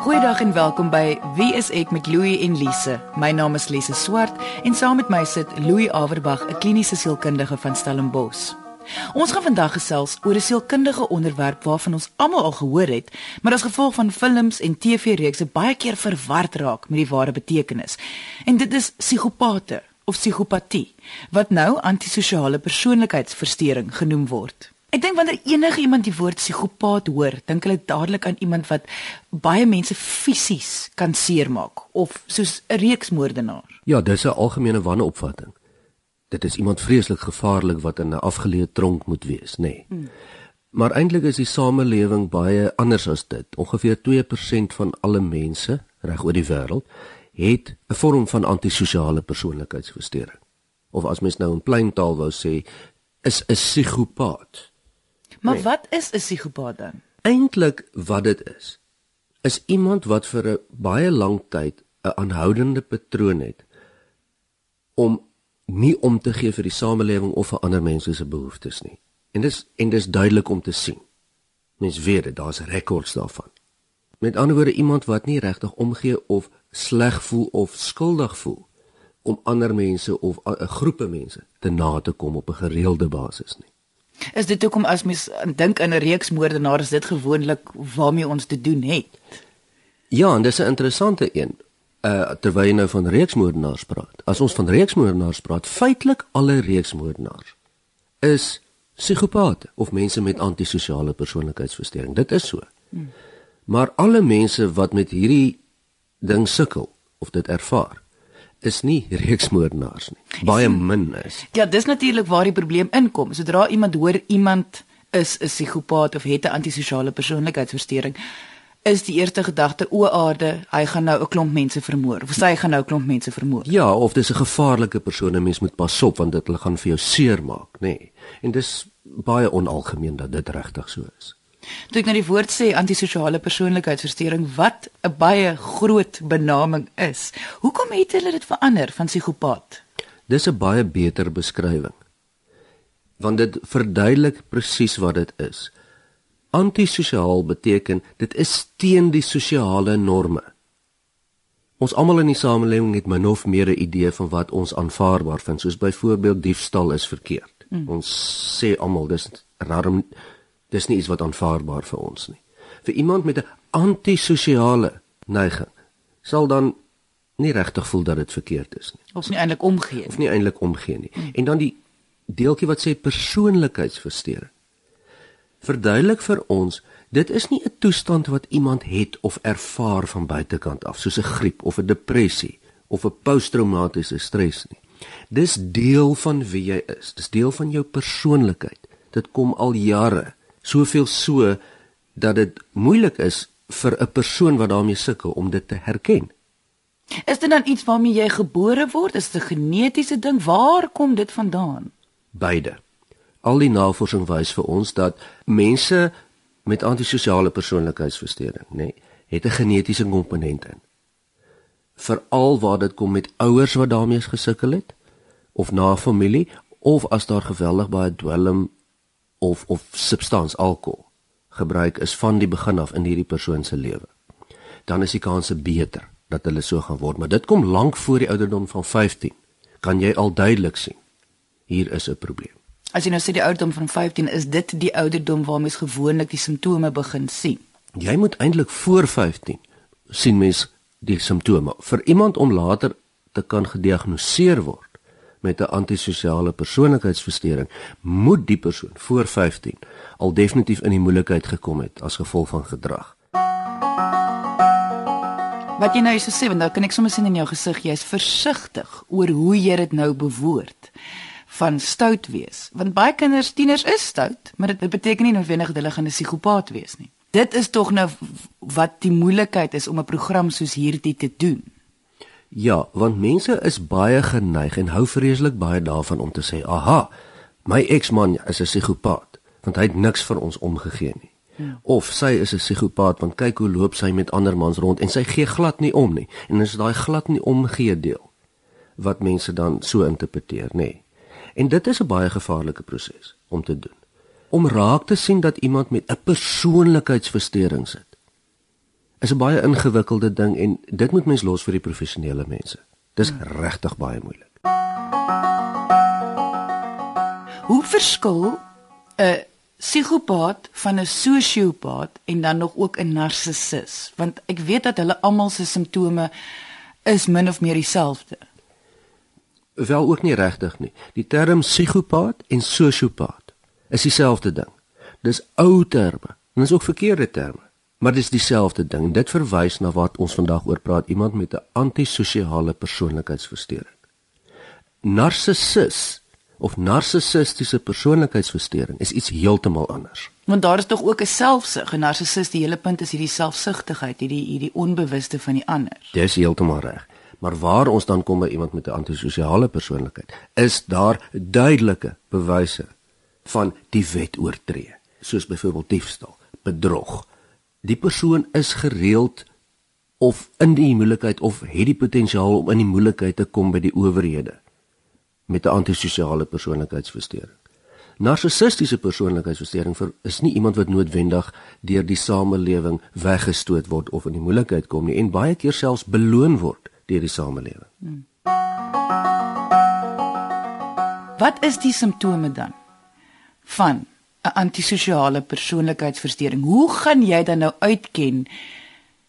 Goeiedag en welkom by Wie is ek met Louie en Lise. My naam is Lise Swart en saam met my sit Louie Averbag, 'n kliniese sielkundige van Stellenbosch. Ons gaan vandag gesels oor 'n sielkundige onderwerp waarvan ons almal al gehoor het, maar as gevolg van films en TV-reekse baie keer verward raak met die ware betekenis. En dit is psigopate of psigopatie, wat nou antisosiale persoonlikheidsversteuring genoem word. Ek dink wanneer enige iemand die woord psigopaat hoor, dink hulle dadelik aan iemand wat baie mense fisies kan seermaak of soos 'n reeksmoordenaar. Ja, dis 'n algemene wanopvatting. Dit is iemand vreeslik gevaarlik wat in 'n afgeleë tronk moet wees, nê. Nee. Hmm. Maar eintlik is die samelewing baie anders as dit. Ongeveer 2% van alle mense reg oor die wêreld het 'n vorm van antisosiale persoonlikheidsversteuring. Of as mens nou in plain taal wou sê, is 'n psigopaat. Maar nee. wat is 'n psigopaat dan? Eintlik wat dit is, is iemand wat vir 'n baie lang tyd 'n aanhoudende patroon het om nie om te gee vir die samelewing of vir ander mense se behoeftes nie. En dis en dis duidelik om te sien. Mens weet dit, daar's rekords daarvan. Met ander woorde iemand wat nie regtig omgee of sleg voel of skuldig voel om ander mense of 'n groepe mense te na te kom op 'n gereelde basis nie. Is dit hoekom as mens dink aan 'n reeks moordenaars is dit gewoonlik waarmee ons te doen het? Ja, en dis 'n interessante een. Uh terwyl jy nou van reeksmoordenaars praat. As ons van reeksmoordenaars praat, feitelik alle reeksmoordenaars is psigopate of mense met antisosiale persoonlikheidsversteuring. Dit is so. Hmm. Maar alle mense wat met hierdie ding sukkel of dit ervaar, is nie reeksmoordenaars nie. Baie min is. Ja, dis natuurlik waar die probleem inkom. Sodra iemand hoor iemand is 'n psigopaat of het 'n antisosiale persoonlikheidsversteuring, is die eerste gedagte o aarde, hy gaan nou 'n klomp mense vermoor of sy gaan nou 'n klomp mense vermoor. Ja, of dis 'n gevaarlike persoon en mens moet pas op want dit hulle gaan vir jou seermaak, nê. Nee. En dis baie onalgemeen dat dit regtig so is. Toe ek nou die woord sê antisosiale persoonlikheidsversteuring wat 'n baie groot benaming is. Hoekom het hulle dit verander van psigopaat? Dis 'n baie beter beskrywing. Want dit verduidelik presies wat dit is. Antisosiaal beteken dit is teen die sosiale norme. Ons almal in die samelewing het min of meer 'n idee van wat ons aanvaarbaar vind, soos byvoorbeeld diefstal is verkeerd. Mm. Ons sê almal dis rarum dis nie iets wat aanvaarbaar vir ons nie. Vir iemand met 'n antisosiale neiging sal dan nie regtig voel dat dit verkeerd is nie. Of nie eintlik omgee nie. Of nie eintlik omgee nie. Hmm. En dan die deeltjie wat sê persoonlikheidsversteuring. Verduidelik vir ons, dit is nie 'n toestand wat iemand het of ervaar van buitekant af, soos 'n griep of 'n depressie of 'n posttraumatiese stres nie. Dis deel van wie jy is. Dis deel van jou persoonlikheid. Dit kom al jare soveel so dat dit moeilik is vir 'n persoon wat daarmee sukkel om dit te herken. Is dit dan iets waarmee jy gebore word? Is dit 'n genetiese ding? Waar kom dit vandaan? Beide. Al die navorsing wys vir ons dat mense met antisosiale persoonlikheidsversteuring, nê, nee, het 'n genetiese komponent in. Veral waar dit kom met ouers wat daarmee gesukkel het of na familie of as daar geweldig baie dwelm of of substans alkohol gebruik is van die begin af in hierdie persoon se lewe. Dan is die kanse beter dat hulle so gaan word, maar dit kom lank voor die ouderdom van 15. Kan jy al duidelik sien hier is 'n probleem. As jy nou sê die ouderdom van 15 is dit die ouderdom waar mens gewoonlik die simptome begin sien. Jy moet eintlik voor 15 sien mens die simptome. Vir iemand om later te kan gediagnoseer word met 'n antisosiale persoonlikheidsversteuring, moet die persoon voor 15 al definitief in die moeilikheid gekom het as gevolg van gedrag. Wat jy nou so sê, want dan kan ek sommer sien in jou gesig jy's versigtig oor hoe jy dit nou bewoord van stout wees. Want baie kinders, tieners is stout, maar dit beteken nie noodwendig dat hulle gaan 'n psigopaat wees nie. Dit is tog nou wat die moeilikheid is om 'n program soos hierdie te doen. Ja, want mense is baie geneig en hou vreeslik baie daarvan om te sê, "Aha, my eksman is 'n psigopaat, want hy het niks vir ons omgegee nie." Ja. Of sy is 'n psigopaat want kyk hoe loop sy met ander mans rond en sy gee glad nie om nie. En dis daai glad nie omgee deel wat mense dan so interpreteer, nê. Nee. En dit is 'n baie gevaarlike proses om te doen. Om raak te sien dat iemand met 'n persoonlikheidsversteuring sit is 'n baie ingewikkelde ding en dit moet mens los vir die professionele mense. Dis regtig baie moeilik. Hoe verskil 'n psigopaat van 'n sosiopaat en dan nog ook 'n narcissus? Want ek weet dat hulle almal se simptome is min of meer dieselfde. Wel ook nie regtig nie. Die term psigopaat en sosiopaat is dieselfde ding. Dis ou terme. En dis ook verkeerde terme. Maar dis dieselfde ding. Dit verwys na wat ons vandag oor praat, iemand met 'n antisosiale persoonlikheidsversteuring. Narcissus of narcissistiese persoonlikheidsversteuring is iets heeltemal anders. Want daar is tog ook 'n selfsug. 'n Narcissus, die hele punt is hierdie selfsugtigheid, hierdie hierdie onbewuste van die ander. Dis heeltemal reg. Maar waar ons dan kom by iemand met 'n antisosiale persoonlikheid, is daar duidelike bewyse van die wet oortree, soos byvoorbeeld diefstal, bedrog. Die persoon is gereeld of in die moeilikheid of het die potensiaal om in die moeilikheid te kom by die owerhede met 'n antisosiale persoonlikheidsversteuring. Narcissistiese persoonlikheidsversteuring is nie iemand wat noodwendig deur die samelewing weggestoot word of in die moeilikheid kom nie en baie keer selfs beloon word deur die samelewing. Hmm. Wat is die simptome dan van 'n antisosiale persoonlikheidsversteuring? Hoe gaan jy dan nou uitken?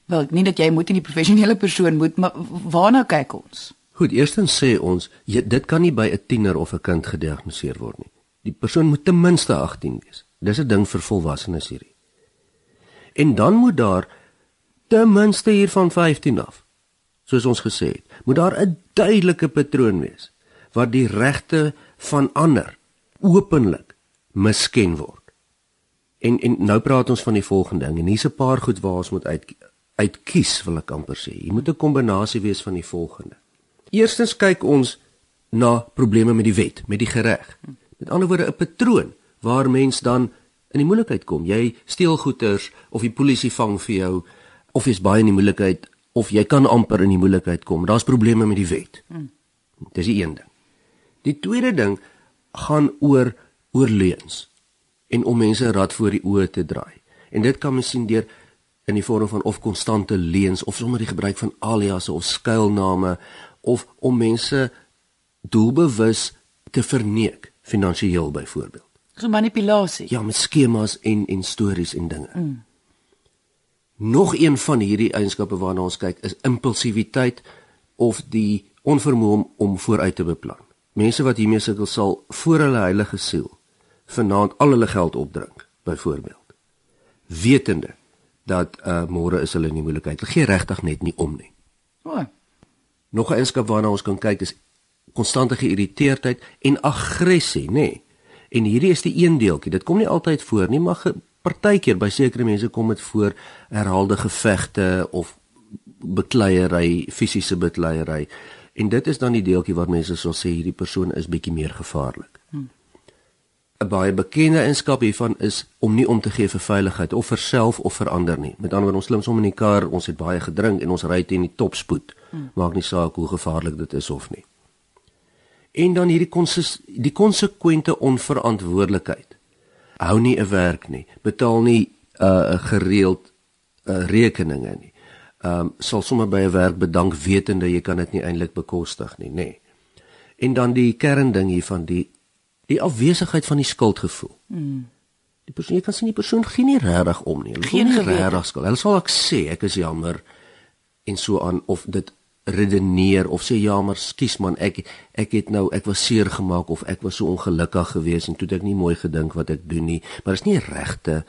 Wel, nie dat jy moet in die professionele persoon moet, maar waarna kyk ons? Goed, eerstens sê ons jy, dit kan nie by 'n tiener of 'n kind gediagnoseer word nie. Die persoon moet ten minste 18 wees. Dis 'n ding vir volwassenes hierdie. En dan moet daar ten minste hier van 15 af, soos ons gesê het, moet daar 'n duidelike patroon wees wat die regte van ander openlik misken word. En en nou praat ons van die volgende ding en hier's 'n paar goed waar ons moet uit uitkies wil ek amper sê. Jy moet 'n kombinasie wees van die volgende. Eerstens kyk ons na probleme met die wet, met die gereg. Met ander woorde 'n patroon waar mens dan in die moeilikheid kom. Jy steel goederes of die polisie vang vir jou of jy's baie in die moeilikheid of jy kan amper in die moeilikheid kom. Daar's probleme met die wet. Dis die een ding. Die tweede ding gaan oor oor leuns en om mense rad voor die oë te draai. En dit kan mens sien deur in die vorm van of konstante leuns of sommer die gebruik van aliasse of skuilname of om mense doelbewus te verneek finansiëel byvoorbeeld. So manipulasie. Ja, met skemas en en stories en dinge. Mm. Nog een van hierdie eienskappe waarna ons kyk is impulsiwiteit of die onvermoë om, om vooruit te beplan. Mense wat hiermee sukkel sal voor hulle heilige siel vanaand al hulle geld opdrink, byvoorbeeld. Wetende dat uh môre is hulle in die moeilikheid. Hulle gee regtig net nie om nie. O. Oh. Nog 'n eenskap waarna ons kan kyk is konstante geïrriteerdheid en aggressie, nê. Nee. En hierdie is die een deeltjie. Dit kom nie altyd voor nie, maar partykeer by sekere mense kom dit voor herhaalde gevegte of bekleierery, fisiese bekleierery. En dit is dan die deeltjie waar mense sal sê hierdie persoon is bietjie meer gevaarlik. 'n baie bekende eienskap hiervan is om nie om te gee vir veiligheid of vir self of vir ander nie. Met ander woorde, ons klim sommer in die kar, ons het baie gedrink en ons ry teen die topspoed. Hmm. Maak nie saak hoe gevaarlik dit is of nie. En dan hierdie konses die konsekwente onverantwoordelikheid. Hou nie 'n werk nie, betaal nie 'n uh, gereeld uh, rekeninge nie. Ehm um, sal sommer by 'n werk bedank wetende jy kan dit nie eintlik bekostig nie, nê. Nee. En dan die kernding hiervan die die afwesigheid van die skuldgevoel. Mm. Die persoon jy kan sien die persoon gee nie regtig om nie. Hulle geen regtig skuld. Hulle sal ek sê ek is jammer en so aan of dit redeneer of sê ja maar skus man ek ek het nou ek was seer gemaak of ek was so ongelukkig geweest en toe het ek nie mooi gedink wat ek doen nie maar is nie regte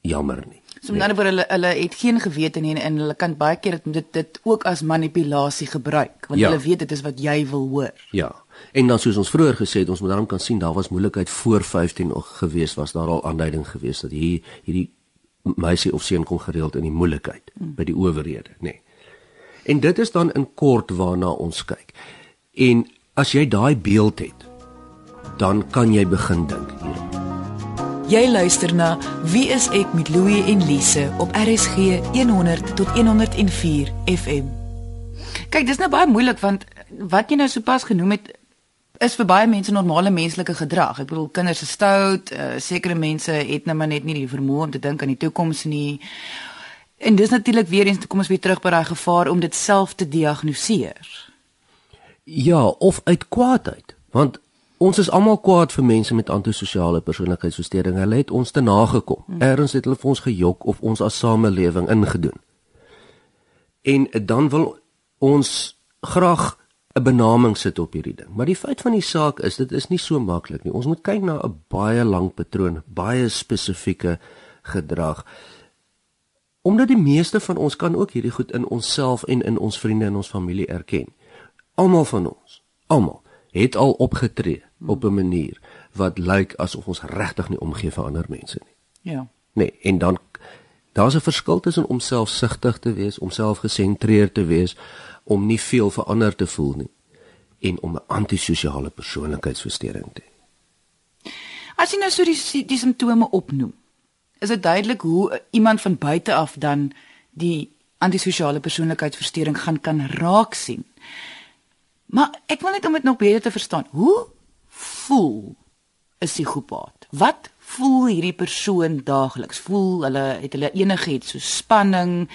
jammer nie so met ander woorde hulle hulle het geen gewete nie en hulle kan baie keer dit dit ook as manipulasie gebruik want ja. hulle weet dit is wat jy wil hoor ja En dan soos ons vroeër gesê het, ons moet daarom kan sien daar was moeilikheid voor 15 nog gewees was daar al aanduiding gewees dat hier hierdie meisie of seun kom gereeld in die moeilikheid hmm. by die owerhede, nê. Nee. En dit is dan in kort waarna ons kyk. En as jy daai beeld het, dan kan jy begin dink hier. Jy luister na Wie is ek met Louie en Lise op RSG 100 tot 104 FM. Kyk, dis nou baie moeilik want wat jy nou sopas genoem het is vir baie mense normale menslike gedrag. Ek bedoel kinders is stout, uh, sekere mense het nou maar net nie die vermoë om te dink aan die toekoms nie. En dis natuurlik weer eens kom ons weer terug by daai gevaar om dit self te diagnoseer. Ja, of uit kwaadheid, want ons is almal kwaad vir mense met antisosiale persoonlikheidsversteuring. Hulle het ons te nagekom. Hmm. Eerens het hulle vir ons gejok of ons as samelewing ingedoen. En dan wil ons graag 'n benaming sit op hierdie ding. Maar die feit van die saak is dit is nie so maklik nie. Ons moet kyk na 'n baie lang patroon, baie spesifieke gedrag. Omdat die meeste van ons kan ook hierdie goed in onsself en in ons vriende en ons familie erken. Almal van ons, almal het al opgetree op 'n manier wat lyk asof ons regtig nie omgee vir ander mense nie. Ja. Nee, en dan daar's 'n verskil tussen om selfsugtig te wees, om selfgesentreerd te wees, om nie veel vir ander te voel nie en om 'n antisosiale persoonlikheidsversteuring te hê. As jy nou so die die simptome opnoem, is dit duidelik hoe iemand van buite af dan die antisosiale persoonlikheidsversteuring gaan kan raak sien. Maar ek wil net om dit nog beter te verstaan. Hoe voel 'n psigopaat? Wat voel hierdie persoon daagliks? Voel hulle het hulle enigiets so spanning?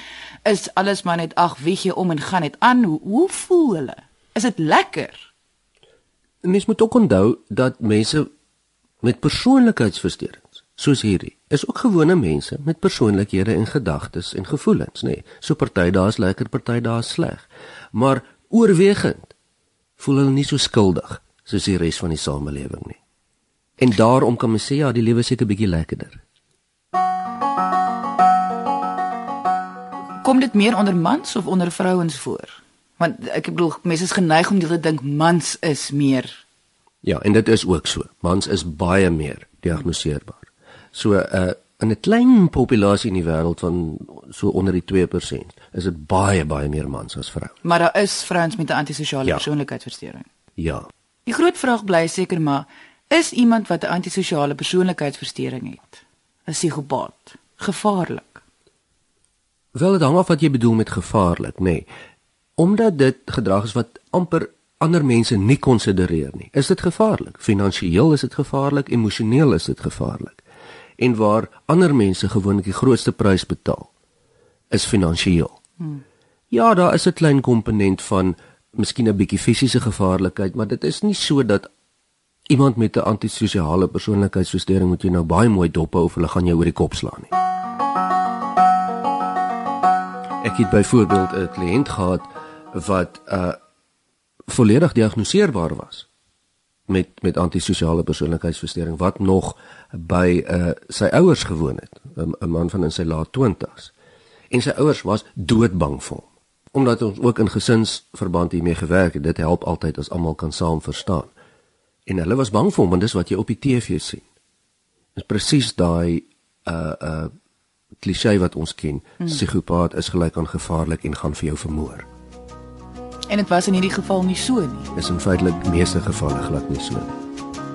Is alles maar net ag, weet jy, om en gaan net aan? Hoe, hoe voel hulle? Is dit lekker? Mens moet ook onthou dat mense met persoonlikheidsversteurings, soos hierdie, is ook gewone mense met persoonlikhede en gedagtes en gevoelens, nê. Nee, so party daar is lekker, party daar is sleg. Maar oorwegend voel hulle nie so skuldig soos die res van die samelewing nie. En daarom kan mens sê ja, die lewe seker bietjie lekkerder. Kom dit meer onder mans of onder vrouens voor? Want ek bedoel mense is geneig om te dink mans is meer Ja, en dit is ook so. Mans is baie meer diagnoseerbaar. So uh in 'n klein populasie in die wêreld van so onder die 2% is dit baie baie meer mans as vroue. Maar daar is vrouens met 'n antisosiale ja. persoonlikheidsversteuring. Ja. Die groot vraag bly seker maar is iemand wat 'n antisosiale persoonlikheidsversteuring het 'n psigopaat gevaarlik? Wel dit hang af wat jy bedoel met gevaarlik, nê. Nee. Omdat dit gedrag is wat amper ander mense nie konsidereer nie. Is dit gevaarlik? Finansieel is dit gevaarlik, emosioneel is dit gevaarlik. En waar ander mense gewoonlik die grootste prys betaal, is finansieel. Hmm. Ja, daar is 'n klein komponent van miskien 'n bietjie fisiese gevaarlikheid, maar dit is nie so dat iemand met 'n antisosiale persoonlikheidsversteuring moet jy nou baie mooi dop hou of hulle gaan jou oor die kop slaan nie. Ek het byvoorbeeld 'n kliënt gehad wat uh volledig diagnoseerbaar was met met antisosiale persoonlikheidsversteuring wat nog by uh sy ouers gewoon het, 'n man van in sy laat 20's. En sy ouers was doodbang vir hom omdat ons ook in gesinsverband hiermee gewerk het. Dit help altyd as almal kan saam verstaan en hulle was bang vir hom want dis wat jy op die TV sien. Dis presies daai uh uh klise wat ons ken. Hmm. Psigopaat is gelyk aan gevaarlik en gaan vir jou vermoor. En dit was in hierdie geval nie so nie. Dis in feitelik meeste gevalle glad nie so nie.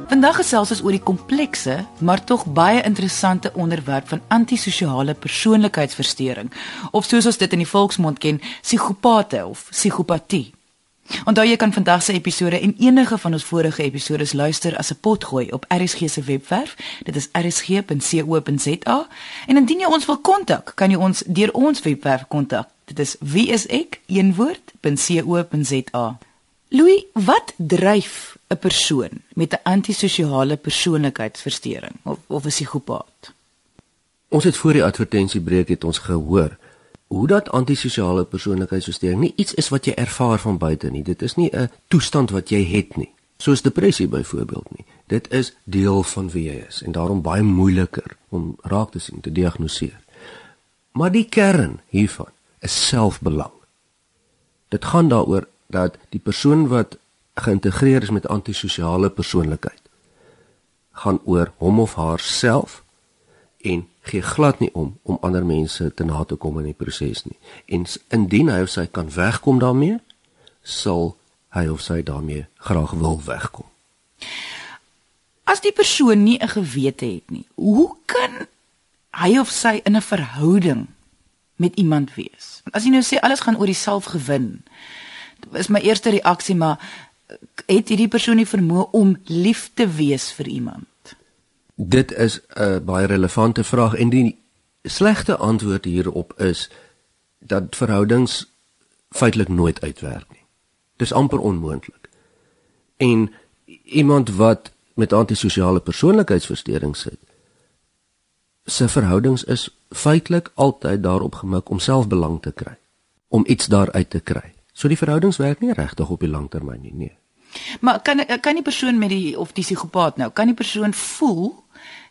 Vandag gesels ons oor die komplekse, maar tog baie interessante onderwerp van antisosiale persoonlikheidsversteuring of soos ons dit in die volksmond ken, psigopate of psigopatie. Onthou jy kan vandag se episode en enige van ons vorige episodes luister as 'n potgooi op RSG se webwerf. Dit is rsg.co.za. En indien jy ons wil kontak, kan jy ons deur ons webwerf kontak. Dit is wieisek.co.za. Louis, wat dryf 'n persoon met 'n antisosiale persoonlikheidsversteuring of of 'n psigopaat? Ons het voor die advertensiebreek het ons gehoor hoe dat antisosiale persoonlikheidsversteuring nie iets is wat jy ervaar van buite nie. Dit is nie 'n toestand wat jy het nie, soos depressie byvoorbeeld nie. Dit is deel van wie jy is en daarom baie moeiliker om raak te sien, te diagnoseer. Maar die kern hiervan is selfbelang. Dit gaan daaroor dat die persoon wat geïntegreer is met antisosiale persoonlikheid gaan oor hom of haarself en gee glad nie om om ander mense te na te kom in die proses nie. En indien hy of sy kan wegkom daarmee, sal hy of sy daarmee graag wil wegkom. As die persoon nie 'n gewete het nie, hoe kan hy of sy in 'n verhouding met iemand wees? Want as jy nou sê alles gaan oor die selfgewin, is my eerste reaksie maar het hierdie persoon nie vermoë om lief te wees vir iemand? Dit is 'n baie relevante vraag en die slegte antwoord hierop is dat verhoudings feitelik nooit uitwerk nie. Dis amper onmoontlik. En iemand wat met antisosiale persoonlikheidsversteuring sit, se verhoudings is feitelik altyd daarop gemik om selfbelang te kry, om iets daaruit te kry. So die verhoudings werk nie regtig op die langtermyn nie, nee. Maar kan kan die persoon met die of die psigopaat nou, kan die persoon voel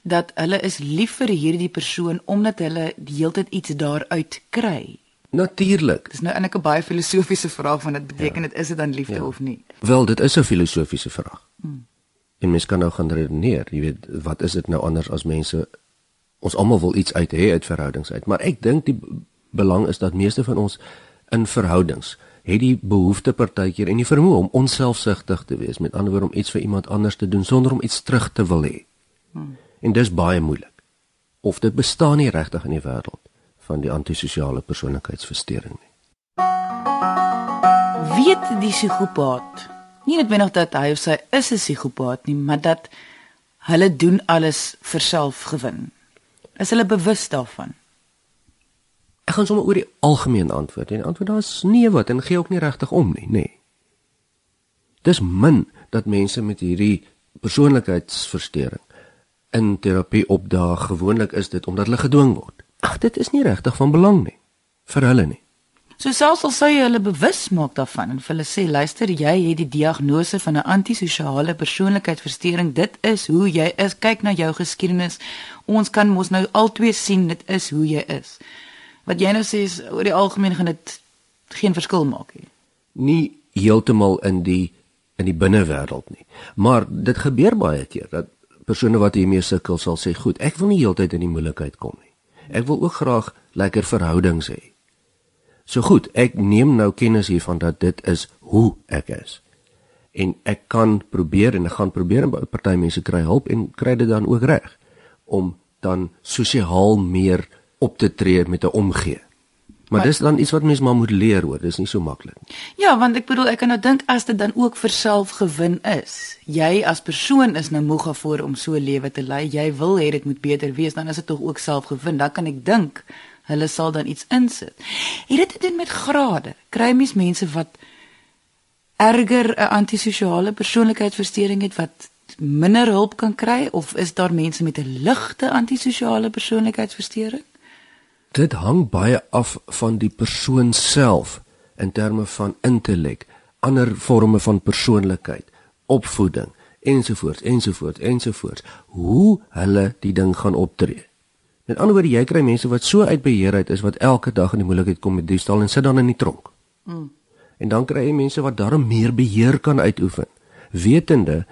dat hulle is lief vir hierdie persoon omdat hulle die hele tyd iets daaruit kry? Natuurlik. Dis nou eintlik 'n baie filosofiese vraag van dit beteken dit ja. is dit dan liefde ja. of nie? Wel, dit is 'n filosofiese vraag. Hmm. En mens kan nou gaan redeneer, jy weet, wat is dit nou anders as mense ons almal wil iets uit hê uit verhoudings uit, maar ek dink die belang is dat meeste van ons in verhoudings het die behoefte partykeer en die vermoë om onselfsugtig te wees, met ander woorde om iets vir iemand anders te doen sonder om iets terug te wil hê. Hmm. En dis baie moeilik. Of dit bestaan nie regtig in die wêreld van die antisosiale persoonlikheidsversteuring nie. Weet die psigopaat nie net binne dat hy of sy is 'n psigopaat nie, maar dat hulle doen alles vir selfgewin. Is hulle bewus daarvan? Ek gaan sommer oor die algemeen antwoord en antwoord daar is nee wat en gee ook nie regtig om nie, nê. Nee. Dis min dat mense met hierdie persoonlikheidsversteuring in terapie opdaag. Gewoonlik is dit omdat hulle gedwing word. Ag, dit is nie regtig van belang nie vir hulle nie. So selfs al sou jy hulle bewus maak daarvan en hulle sê, luister, jy het die diagnose van 'n antisosiale persoonlikheidsversteuring. Dit is hoe jy is. Kyk na jou geskiedenis. Ons kan mos nou albei sien dit is hoe jy is. Wat jy nou sê is oor die algemeen gaan dit geen verskil maak nie. Nie heeltemal in die in die binnewêreld nie. Maar dit gebeur baie keer dat persone wat hiermee sukkel sal sê, "Goed, ek wil nie heeltyd in die moeilikheid kom nie." Ek wil ook graag lekker verhoudings hê. So goed, ek neem nou kennis hiervan dat dit is hoe ek is. En ek kan probeer en ek gaan probeer en party mense kry hulp en kry dit dan ook reg om dan sosiaal meer op te tree met 'n omgee. Maar, maar dis dan iets wat mens maar moet leer hoor, dis nie so maklik nie. Ja, want ek bedoel ek kan nou dink as dit dan ook vir selfgewin is. Jy as persoon is nou moeg daarvoor om so 'n lewe te lei. Jy wil hê dit moet beter wees, dan is dit tog ook selfgewin. Dan kan ek dink hulle sal dan iets insit. Het dit te doen met grade? Kry mens mense wat erger 'n antisosiale persoonlikheidsversteuring het wat minder hulp kan kry of is daar mense met 'n ligte antisosiale persoonlikheidsversteuring? Dit hang baie af van die persoon self in terme van intellek, ander forme van persoonlikheid, opvoeding ensovoorts ensovoorts ensovoorts hoe hulle die ding gaan optree. Met ander woorde, jy kry mense wat so uit beheer uit is wat elke dag in die moeilikheid kom met diefstal en sit dan in die tronk. Mm. En dan kry jy mense wat daarom meer beheer kan uitoefen, wetende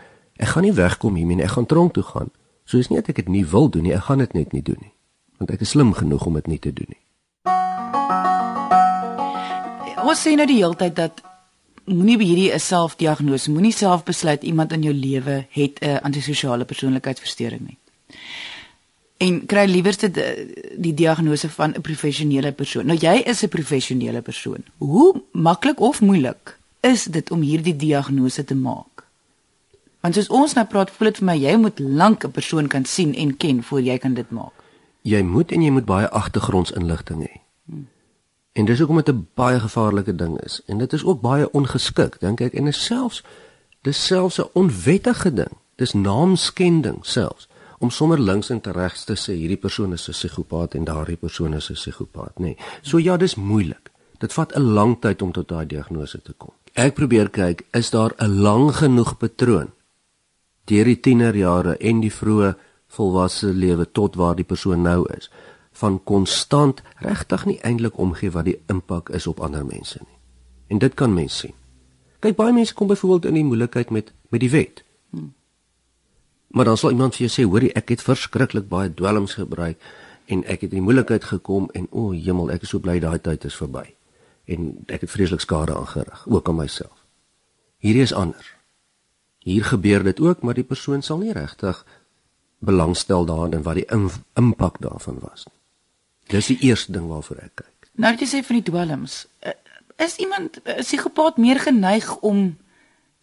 ek gaan nie wegkom hiermee nie, ek gaan tronk toe gaan. So is nie dat ek dit nie wil doen nie, ek gaan dit net nie doen nie want ek is slim genoeg om dit nie te doen nie. Ons sê nou die hele tyd dat moenie by hierdie 'n selfdiagnose, moenie self besluit iemand in jou lewe het 'n antisosiale persoonlikheidsversteuring nie. En kry liewerste die, die diagnose van 'n professionele persoon. Nou jy is 'n professionele persoon. Hoe maklik of moeilik is dit om hierdie diagnose te maak? Want soos ons nou praat, voel dit vir my jy moet lank 'n persoon kan sien en ken voor jy kan dit maak jy moet en jy moet baie agtergrondsinligting hê. Hmm. En dis hoekom dit 'n baie gevaarlike ding is en dit is ook baie ongeskik dink ek en is selfs dis selfs 'n onwettige ding. Dis naamskending selfs om sommer links en regs te sê hierdie persoon is 'n psigopaat en daardie persoon is 'n psigopaat, nê. Nee. So ja, dis moeilik. Dit vat 'n lang tyd om tot daai diagnose te kom. Ek probeer kyk, is daar 'n lang genoeg patroon deur die tienerjare en die vroeë volwasse lewe tot waar die persoon nou is van konstant regtig nie eintlik omgee wat die impak is op ander mense nie. En dit kan mense sien. Kyk baie mense kom byvoorbeeld in die moeilikheid met met die wet. Hmm. Maar dan sal iemand vir jou sê, "Hoorie, ek het verskriklik baie dwelms gebruik en ek het in die moeilikheid gekom en o, oh, hemel, ek is so bly daai tyd is verby." En ek het vreeslik skade aangerig, ook aan myself. Hierdie is anders. Hier gebeur dit ook, maar die persoon sal nie regtig belangstel daarin en wat die impak daarvan was. Dis die eerste ding waarvoor ek kyk. Nou jy sê van die dwelms, eh, is iemand 'n psigopaat meer geneig om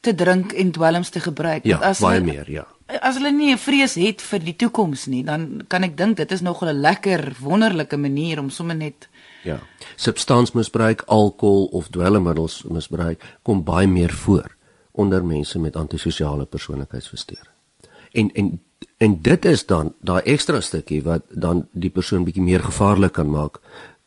te drink en dwelms te gebruik ja, as baie meer, ja. as hulle nie 'n vrees het vir die toekoms nie, dan kan ek dink dit is nog 'n lekker wonderlike manier om sommer net ja, substansmisbruik, alkohol of dwelmmiddels misbruik kom baie meer voor onder mense met antisosiale persoonlikheidsversteuring. En en en dit is dan daai ekstra stukkie wat dan die persoon bietjie meer gevaarlik kan maak,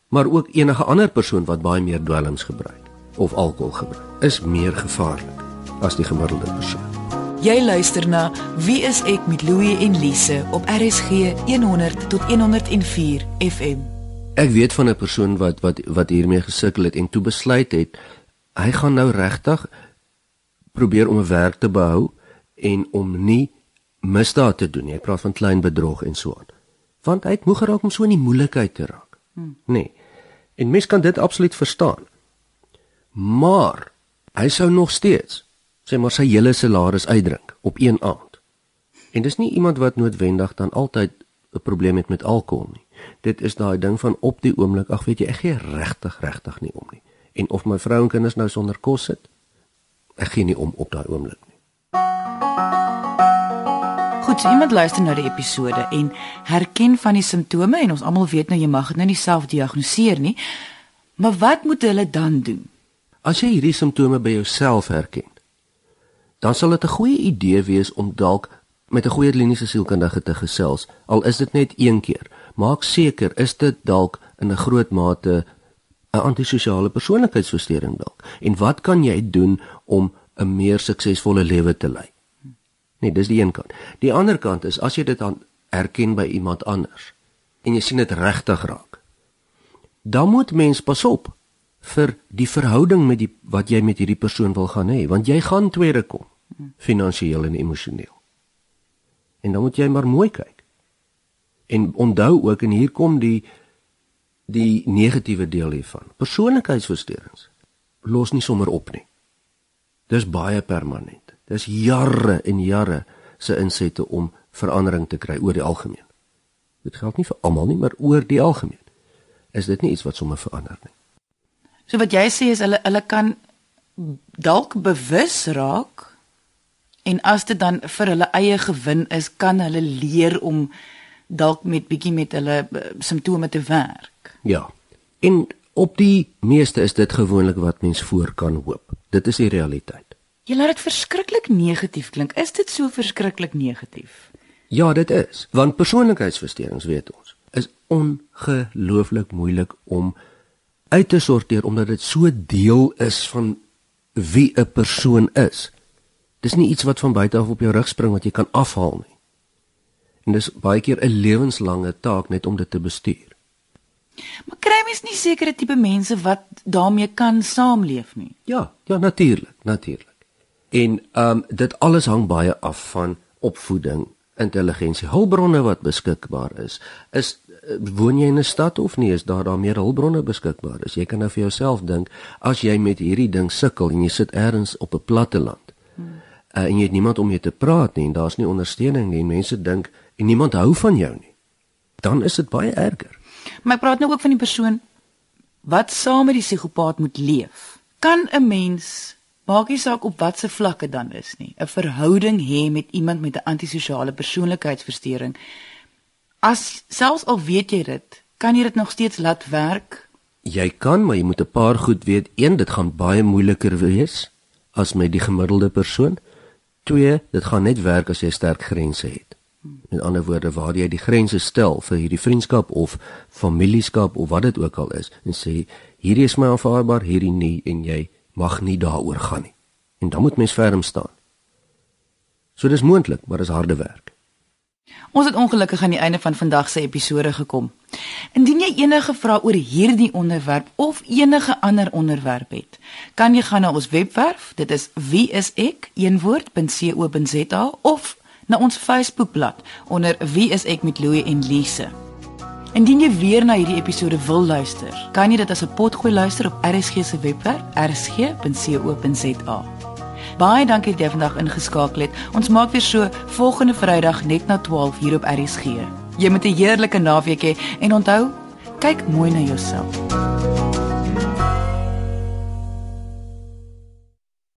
maar ook enige ander persoon wat baie meer dwelms gebruik of alkohol gebruik, is meer gevaarlik as die gemiddelde persoon. Jy luister na Wie is ek met Louie en Lise op RSG 100 tot 104 FM. Ek weet van 'n persoon wat wat wat hiermee gesukkel het en toe besluit het hy gaan nou regtig probeer om 'n werk te behou en om nie misdaad te doen. Ek praat van klein bedrog en so aan. Want hy het moeg geraak om so in die moeilikheid te raak. Hmm. Nee. En mens kan dit absoluut verstaan. Maar hy sou nog steeds sê maar sy hele salaris uitdrink op een aand. En dis nie iemand wat noodwendig dan altyd 'n probleem het met alkohol nie. Dit is daai ding van op die oomblik, ag weet jy, ek gee regtig regtig nie om nie. En of my vrou en kinders nou sonder kos sit, ek gee nie om op daai oomblik nie. So iemand luister na die episode en herken van die simptome en ons almal weet nou jy mag dit nou nie self diagnoseer nie. Maar wat moet hulle dan doen? As jy hierdie simptome by jouself herken, dan sal dit 'n goeie idee wees om dalk met 'n goeie kliniese sielkundige te gesels. Al is dit net een keer, maak seker is dit dalk in 'n groot mate 'n antisosiale persoonlikheidsversteuring dalk. En wat kan jy doen om 'n meer suksesvolle lewe te lei? Nee, dis die een kant. Die ander kant is as jy dit aan erken by iemand anders en jy sien dit regtig raak. Dan moet mens pas op vir die verhouding met die wat jy met hierdie persoon wil gaan hê, want jy gaan tweede kom finansiëel en emosioneel. En dan moet jy maar mooi kyk. En onthou ook en hier kom die die negatiewe deel hiervan. Persoonlikheidsversteurings los nie sommer op nie. Dis baie permanent. Dis jare en jare se insette om verandering te kry oor die algemeen. Dit geld nie vir almal nie, maar oor die algemeen is dit nie iets wat sommer verander nie. So wat jy sê is hulle hulle kan dalk bewus raak En as dit dan vir hulle eie gewin is, kan hulle leer om dalk met bietjie met hulle uh, simptome te werk. Ja. En op die meeste is dit gewoonlik wat mens voor kan hoop. Dit is die realiteit. Jy laat dit verskriklik negatief klink. Is dit so verskriklik negatief? Ja, dit is. Want persoonlikheidsversteurings weet ons is ongelooflik moeilik om uit te sorteer omdat dit so deel is van wie 'n persoon is. Dis nie iets wat van buite af op jou rug spring wat jy kan afhaal nie. En dis baie keer 'n lewenslange taak net om dit te bestuur. Maar kry mens nie sekere tipe mense wat daarmee kan saamleef nie? Ja, ja natuurlik, natuurlik. En ehm um, dit alles hang baie af van opvoeding, intelligensie, hulpbronne wat beskikbaar is. Is eh, woon jy in 'n stad of nie is daar daar meer hulpbronne beskikbaar? Is jy kan nou vir jouself dink as jy met hierdie ding sukkel en jy sit ergens op 'n platte land uh, en jy het niemand om mee te praat nie en daar's nie ondersteuning nie en mense dink en niemand hou van jou nie. Dan is dit baie erger. Maar ek praat nou ook van die persoon wat saam met die psigopaat moet leef. Kan 'n mens maak nie saak op watter vlakke dan is nie, 'n verhouding hê met iemand met 'n antisosiale persoonlikheidsversteuring. As selfs al weet jy dit, kan jy dit nog steeds laat werk? Jy kan, maar jy moet 'n paar goed weet. Een, dit gaan baie moeiliker wees as met die gemiddelde persoon. Twee, dit gaan net werk as jy sterk grense het. Met ander woorde, waar jy die grense stel vir hierdie vriendskap of familieskap of wat dit ook al is en sê hierdie is my aanvaarbaar, hierdie nie en jy mag nie daaroor gaan nie. En dan moet mens ferm staan. So dis moontlik, maar dis harde werk. Ons het ongelukkig aan die einde van vandag se episode gekom. Indien jy enige vrae oor hierdie onderwerp of enige ander onderwerp het, kan jy gaan na ons webwerf, dit is wieisek.co.za of na ons Facebookblad onder Wie is ek met Louie en Lise. Indien jy weer na hierdie episode wil luister, kan jy dit as 'n potgooi luister op RSG se webwerf, rsg.co.za. Baie dankie dat jy vandag ingeskakel het. Ons maak weer so volgende Vrydag net na 12 hier op RSG. Jy moet 'n heerlike naweek hê en onthou, kyk mooi na jouself.